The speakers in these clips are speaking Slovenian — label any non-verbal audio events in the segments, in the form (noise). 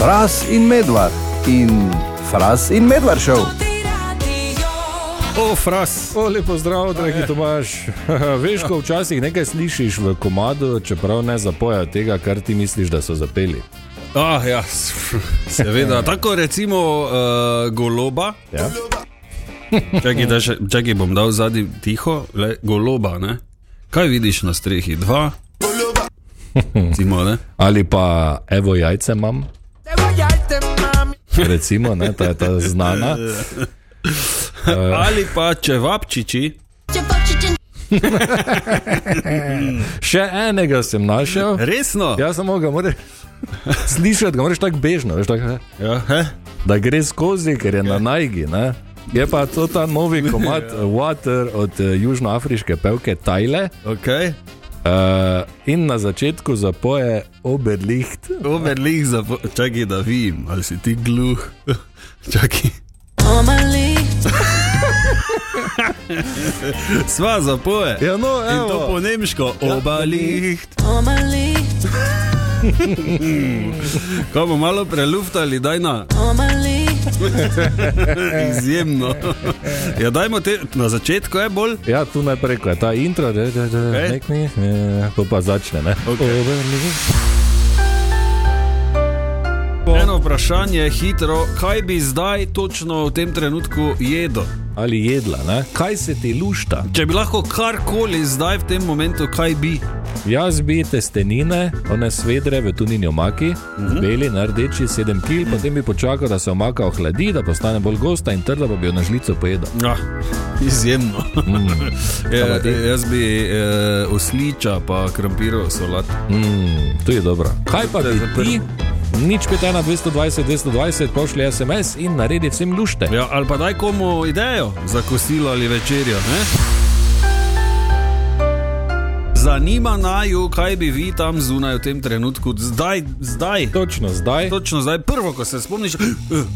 Fras in medvard in Fras in medvard šel. O, fras. O, lepo zdrav, dragi Tomaš. (laughs) Veš, ko včasih nekaj slišiš v komadu, čeprav ne zapoja tega, kar ti misliš, da so zapeli. Ah, ja, (laughs) seveda. Tako recimo uh, goloba. Ja? Čakaj, da še, čakaj, bom dal zadnji tiho, le goloba. Ne? Kaj vidiš na strehi? Dva. (laughs) Recimo, ne? Ali pa evo jajce imam. (laughs) Recimo, ne, ta je ta znana. (laughs) Ali pa čevapčiči. (laughs) Še enega sem našel. Resno? Ja, samo ga moraš slišati, ga moraš tako bežno, veš, tako, Ja, he? da gre skozi, ker je na najgi. Ne? Je pa to ta novi komat eh, Water od južnoafriške pevke Tajle. Okay. Uh, in na začetku zapoje Oberlicht. Oberlih za. Čakaj, da vidim, ali si ti gluh. (laughs) Čakaj. (laughs) Sva zapoje. Ja, no, In to evo. po nemško, obaliht. Ko (laughs) bomo malo preluftali, daj na. (laughs) Izjemno. Ja, dajmo te na začetku, je bolj. Ja, tu najprej, ko je ta intro, da je Okej. nekni, to pa začne. Ne? Oberlicht. Eno vprašanje, hitro, kaj bi zdaj točno v tem trenutku jedel? Ali jedla, ne? kaj se ti lušta? Če bi lahko karkoli zdaj v tem momentu, kaj bi? Jaz bi testenine, one svedre v tunini omaki, uh -huh. beli, na rdeči, 7 kg, potem bi počakal, da se omaka ohladi, da postane bolj gosta in trda, pa bi jo na žlico pojedel. Ah, izjemno. Mm. (laughs) Ti? jaz bi eh, osliča, pa krompirov solat. Mm, to je dobro. Kaj pa bi ti? Nič 5, 1, 220, 220, pošlji SMS in naredi vsem lušte. Ja, ali pa daj komu idejo za kosilo ali večerjo. Ne? Zanima naju, kaj bi vi tam zunaj v tem trenutku, zdaj, zdaj. Točno zdaj. Točno zdaj, prvo, ko se spomniš, "Eh,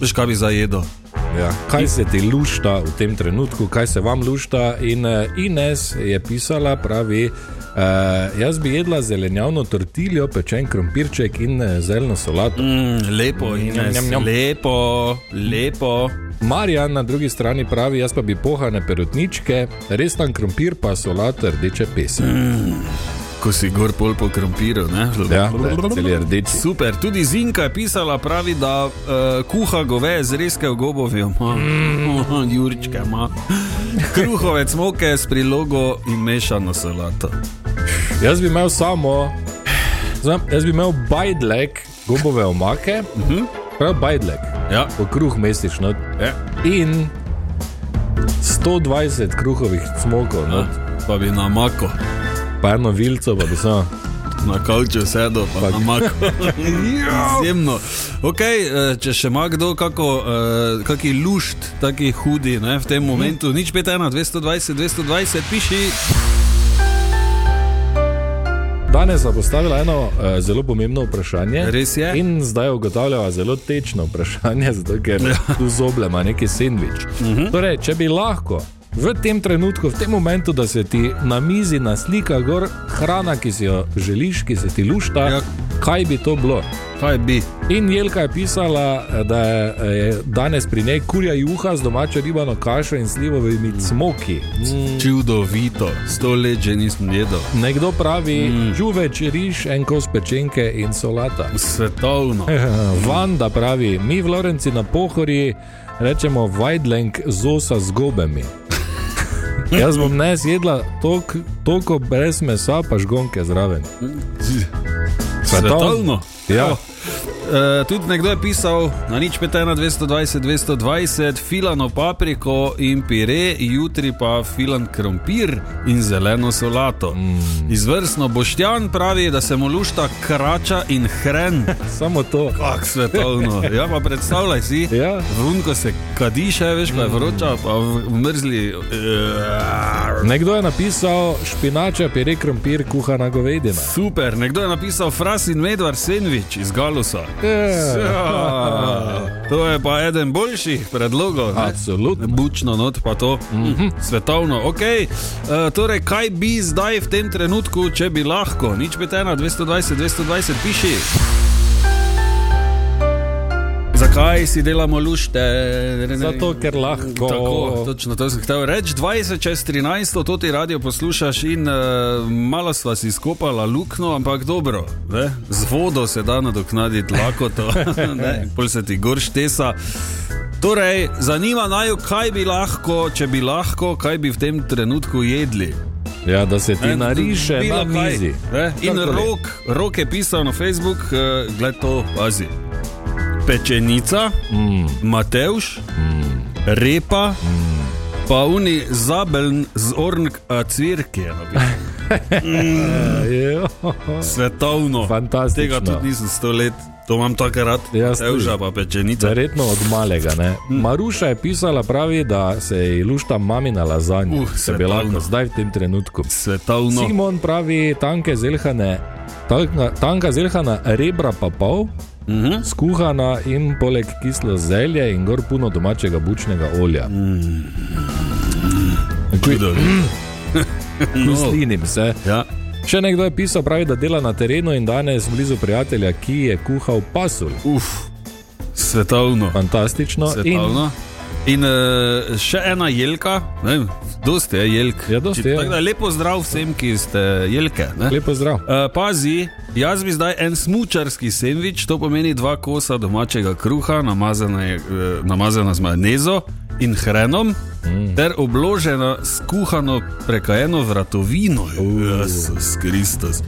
veš, kaj bi zajedel. Ja. Kaj se ti lušta v tem trenutku, kaj se vam lušta? In uh, Ines je pisala, pravi, uh, jaz bi jedla zelenjavno tortiljo, pečen krompirček in uh, zeleno solato. Mm, lepo, Ines, njam, njam. lepo, lepo. Marjan na drugi strani pravi, jaz pa bi pohane perutničke, restan krompir pa solato rdeče pese. Mm. Ko si gor pol po krompiru, ne? Ja, cel je rdeč. Super, tudi Zinka je pisala, pravi, da uh, kuha goveje z reske v gobovju, mm. (laughs) jurčke ima. Kruhovec moke s prilogo in mešano solato. Jaz bi imel samo, znam, jaz bi imel bajdlek, gobove omake, uh -huh. prav bajdlek, Ja. po kruh mestiš not. Ja. In 120 kruhovih cmokov, not, Pa bi na mako, pa eno vilco, pa bi samo. na kavču sedel, pa, pa. na mako. (laughs) Izjemno. Okay, eh, če še ima kdo kako, uh, kaki lušt, taki hudi ne, v tem momentu, nič 5, 1, 220, 220, piši. Danes je postavila eno uh, zelo pomembno vprašanje. Res je. In zdaj ugotavljava zelo tečno vprašanje, (laughs) zato ker Ja. tu zoble ima neki sendvič. Uh Mhm. -huh. Torej, če bi lahko v tem trenutku, v tem momentu, da se ti na mizi naslika gor hrana, ki si jo želiš, ki se ti lušta, Ja. kaj bi to bilo? Kaj bi? In Jelka je pisala, da je danes pri njej kurja juha z domačo ribano kašo in slivovimi cmoki. Mm. Čudovito, sto let že nisem jedel. Nekdo pravi, mm. žuveč, riž, en kos pečenke in solata. Svetovno. (laughs) Vanda pravi, mi v Lorenci na pohori rečemo vajdlenk zosa z gobami. (laughs) Jaz bom ne jedla tok- toliko brez mesa, pa žgonke zraven. Svetovno. Ja. E, tudi nekdo je pisal na nič 5, 220, 220, filano papriko in pire, jutri pa filan krompir in zeleno solato. Mm. Izvrstno Boštjan pravi, da se mu lušta krača in hren. (laughs) Samo to. Kak svetovno. Ja, pa predstavljaj si, Ja. vunko se kadiše, veš, ko je vroča, pa mrzli. Nekdo je napisal špinača, pire, krompir, kuhana govedina. Super, nekdo je napisal fras in medvar sendvič iz Galusa. Ja. To je pa eden boljših predlogov. ne? Absolutno. Bučno not pa to. Mm -hmm. Svetovno, ok. Uh, torej, kaj bi zdaj v tem trenutku, če bi lahko? Nič 5, 1, 220, 220, piši. Zakaj si delamo lušte? Zato, ker lahko. Tako, točno to sem hotel reči. 20 čez 13, to ti radio poslušaš in uh, malo sva si skopala luknjo, ampak dobro, ne? z vodo se da nadoknaditi lakoto, (laughs) pol se ti gor štesa. Torej, zanima naju, kaj bi lahko, če bi lahko, kaj bi v tem trenutku jedli. Ja, da se ti nariše bilo na kaj, mizi. ne. In rok, rok je pisal na Facebook, uh, gled to, pazi. Pečenica, mm. Mateuš, mm. repa, mm. pa uni zabeln z ornk cvirke. (laughs) Jo. Svetovno. Fantastično. Tega tudi nisem sto let, to imam tako rad. Jaz Mateuša tudi. pa pečenica. Verjetno od malega. Ne? Maruša je pisala, pravi, da se ji lušta mamina lazanja. Uh, Uh, se bi svetovno. lahko zdaj v tem trenutku. Svetovno. Simon pravi, tanke zelhane, tanka, tanka zelhana rebra pa pol. Uh -huh. Skuhana in poleg kislo zelje in gor puno domačega bučnega olja. Mm. (laughs) No. Strinjam se. Ja. Še nekdo je pisal, pravi, da dela na terenu in danes blizu prijatelja, ki je kuhal pasulj. Uf, svetovno. Fantastično. Svetovno. In uh, še ena jelka, ne, dosti je jelk. Ja, dosti je. da Lepo zdrav vsem, ki ste jelke. ne. In lepo zdrav. Uh, pazi, jaz bi zdaj en smočarski sendvič, to pomeni dva kosa domačega kruha, namazana, je, uh, namazana z majonezo in hrenom, mm. ter obložena s kuhano prekajeno vratovino. Jezus Kristus.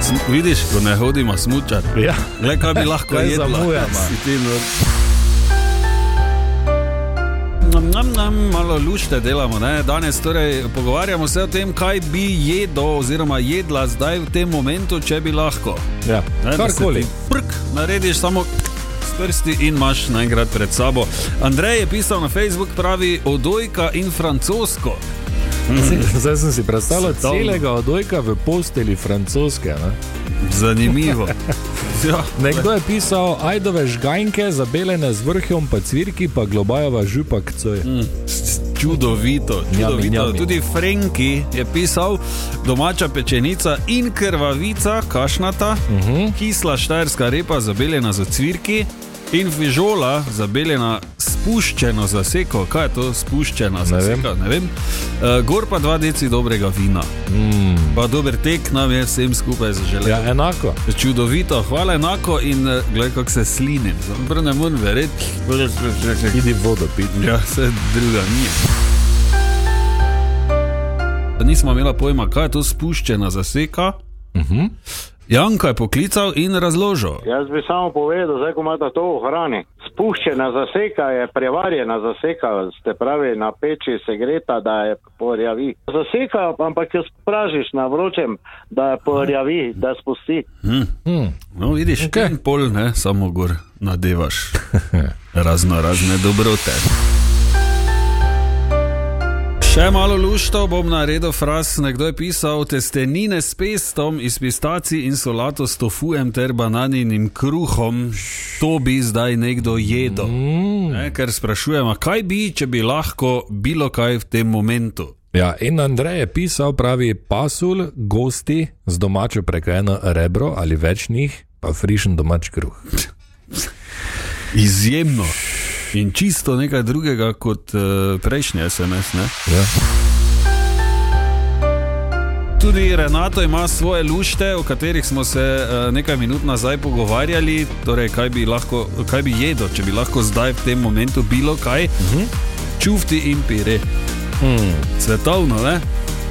Sm vidiš, ko ne hodimo smučar. Ja. Le kaj bi lahko Kaj jedla? zamujamo? Nam, nam, malo lušte delamo. Ne? Danes torej pogovarjamo se o tem, kaj bi jedel oziroma jedla zdaj v tem momentu, če bi lahko. Ja. Karkoli. Prk, narediš samo prsti in imaš naenkrat pred sabo. Andrej je pisal na Facebook, pravi odojka in francosko. (laughs) Zdaj sem si predstavljal celega odojka v posteli francoske. Ne? Zanimivo. (laughs) ja, Nekdo je pisal, ajdove žganjke, zabelene z vrhom, pa cvirki, pa globajova župa kcoj. Mm. Čudovito, čudovito. njami. Tudi Frenki je pisal, domača pečenica in krvavica, kašnata, uh Mhm. -huh. kisla štajerska repa, zabeljena za cvirki. In fižola, zabeljena, spuščeno za seko, kaj je to spuščena Ne vem. seko? Ne vem. Uh, gor pa dva deci dobrega vina. Mm. Pa dober tek nam je vsem skupaj zaželel. Ja, enako. Čudovito, hvala enako in uh, gledaj, kako se slinim. Prav ne morem verjeti. Idi vodo piti. Ja, vse druga ni. Nismo imeli pojma, kaj je to spuščena zaseka. Uh Mhm. -huh. Janka je poklical in razložil. Jaz bi samo povedal, zdaj ko imate to v hrani. Spuščena zaseka je prevarjena zaseka, ste pravi na peči se greta, da je porjavi. Zaseka, ampak jo spražiš na vročem, da je porjavi, da spusti. Mm. No, vidiš, Okej. okay. pol ne, samo gor nadevaš (laughs) razno razne dobrote. Še malo lušto bom naredil fraz. Nekdo je pisal testenine s pestom iz pistacij in solato s tofujem ter bananinim kruhom. To bi zdaj nekdo jedel. Mm. Ne, ker sprašujemo, kaj bi, če bi lahko bilo kaj v tem momentu. Ja, in Andrej je pisal, pravi pasul, gosti z domačo prekajeno rebro ali več njih, pa frišen domač kruh. Izjemno. In čisto nekaj drugega kot uh, prejšnji SMS. Ne? Ja. Tudi Renato ima svoje lušte, o katerih smo se uh, nekaj minut nazaj pogovarjali. Torej, kaj bi, lahko, kaj bi jedel, če bi lahko zdaj v tem momentu bilo kaj. Uh -huh. Čufti in pire. Hmm. Svetovno, ne?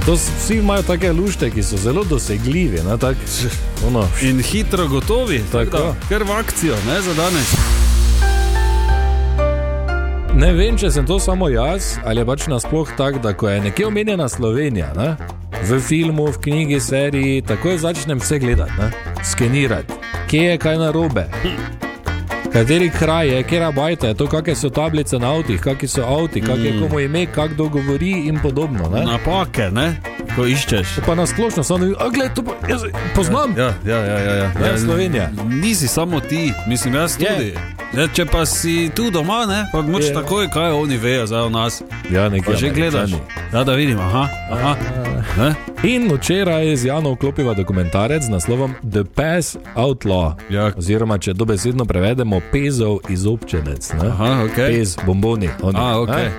To vsi imajo take lušte, ki so zelo dosegljivi. Ne, tak, ono, In hitro gotovi, Tako. da, ker v akcijo, ne za danes. Ne vem, če sem to samo jaz ali je pač nasploh tako, da ko je nekje omenjena Slovenija, ne, v filmu, v knjigi, seriji, takoj začnem vse gledati, ne, skenirati, kje je kaj narobe. Kateri kraj je, kera bajta je to, kakšne so tablice na avtih, kakšni so avti, kak je komu ime, kak kdo govori in podobno. Ne? Napake, ne? ko iščeš. Pa na splošno samo, da gledaj, to pa, jaz poznam. Ja, ja, ja, ja, ja. Ja, Slovenija. Nisi samo ti, mislim, jaz tudi. Ja, če pa si tu doma, ne, pa moč Je. takoj, kaj oni vejo o nas. Ja, Pa že gledaš. Ja, da vidim, aha, aha. Ne? In včeraj z Jano vklopiva dokumentarec z naslovom The Pass Outlaw. Ja. Oziroma, če dobesedno prevedemo, pezov izobčenec. Ne? Aha, ok. Pez, bomboni. Oni, A, ok. ne?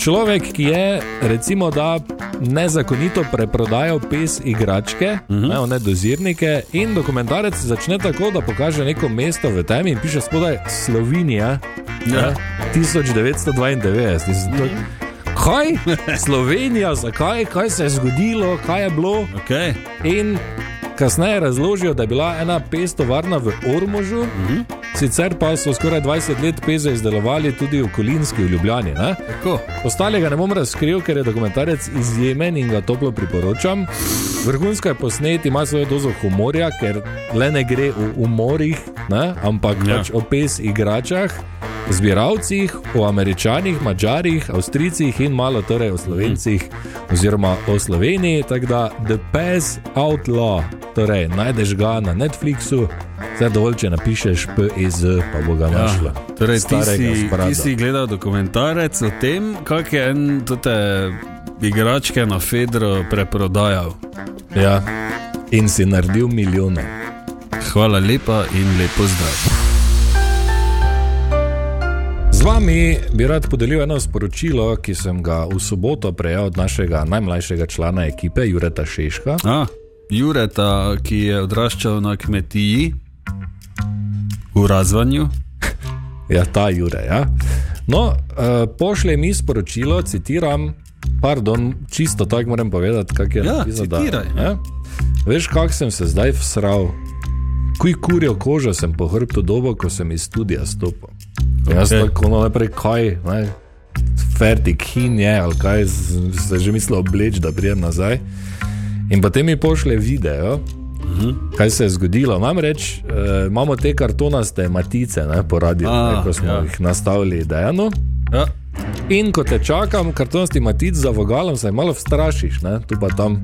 Človek, ki je recimo, da nezakonito preprodajal pes igračke, uh Mhm. -huh. ne, one dozirnike, in dokumentarec začne tako, da pokaže neko mesto v temi in piše spodaj Slovenija, Ja. ne, 1992. Mislim, to- Kaj? (laughs) Slovenija, zakaj, kaj se je zgodilo, kaj je bilo? Okay. In kasneje razložijo, da je bila ena pes tovarna v Ormožu, uh -huh. Sicer pa so skoraj 20 let peze izdelovali tudi v Kolinski, v Ljubljani. Ne? Ostalega ne bom razkril, ker je dokumentarec izjemen in ga toplo priporočam. Vrhunsko je posnet, ima svojo dozo humorja, ker le ne gre o umorih, ne? ampak ja. pač o pes igračah. Zbiralcih, o američanih, mačarih, avstrijcih in malo torej o slovencih, oziroma o Sloveniji. Tako da The Pass Outlaw, torej najdeš ga na Netflixu, vse dovolj, če napišeš PEZ, pa bo ga našla. Ja. Torej, ti, Starega si, sprada. ti si gledal dokumentarec o tem, kako je en te igračke na Fedro preprodajal. Ja, in si naredil milijone. Hvala lepa in lepo zdrav. Z vami bi rad podelil eno sporočilo, ki sem ga v soboto prejel od našega najmlajšega člana ekipe, Jureta Šeška. A, Jureta, ki je odraščal na kmetiji v razvanju. (laughs) Ja, ta Jure. Ja. No, uh, pošlje mi sporočilo, citiram, pardon, čisto tako moram povedati, kak je Ja, napisal, da- citiraj. ja. Veš, kak sem se zdaj vsral, kuj kurjo kožo sem po hrbtu dobo, ko sem iz studia stopil. Okay. Jaz tako no, najprej kaj, ne, fertik hin je, ali kaj, se že mislil obleč, da prijem nazaj. In potem mi pošlje video, kaj se je zgodilo. Namreč eh, imamo te kartonaste matice, ne, po radiju, A, ne, ko smo ja. jih nastavili dejano. Ja. In ko te čakam, kartonasti matic za vogalom, se malo strašiš, ne, tu pa tam.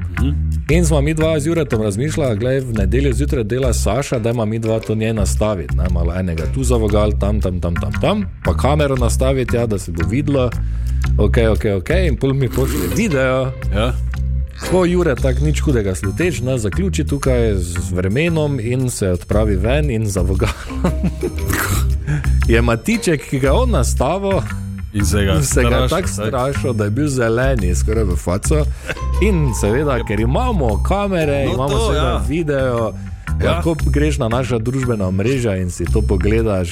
In smo mi dva z Juretom razmišljali, da v nedeljo zjutraj dela Saša, da ima mi dva to njej nastaviti. Ne, malo enega tu za vogal, tam, tam, tam, tam, tam, pa kamero nastaviti, ja, da se bo videlo. Ok, ok, ok, in pol mi pošlje video. Ja. Ko Jure tako nič hudega sluteč, ne zaključi tukaj z vremenom in se odpravi ven in za vogalom. (laughs) je matiček, ki ga je on nastavil. In se ga ga tako strašil, da je bil zeleni, skoraj v faco. In seveda, ker imamo kamere, No imamo to, seveda ja. ja. video, Ja. ja. lahko greš na naša družbena mreža in si to pogledaš.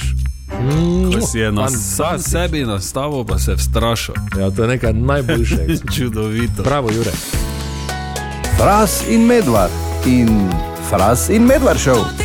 Ko si je na sam sebi nastavil, pa se vstrašil. Ja, to je nekaj najboljšega. (laughs) Čudovito. Bravo, Jure. Fras in medvard in Fras in medvard šel.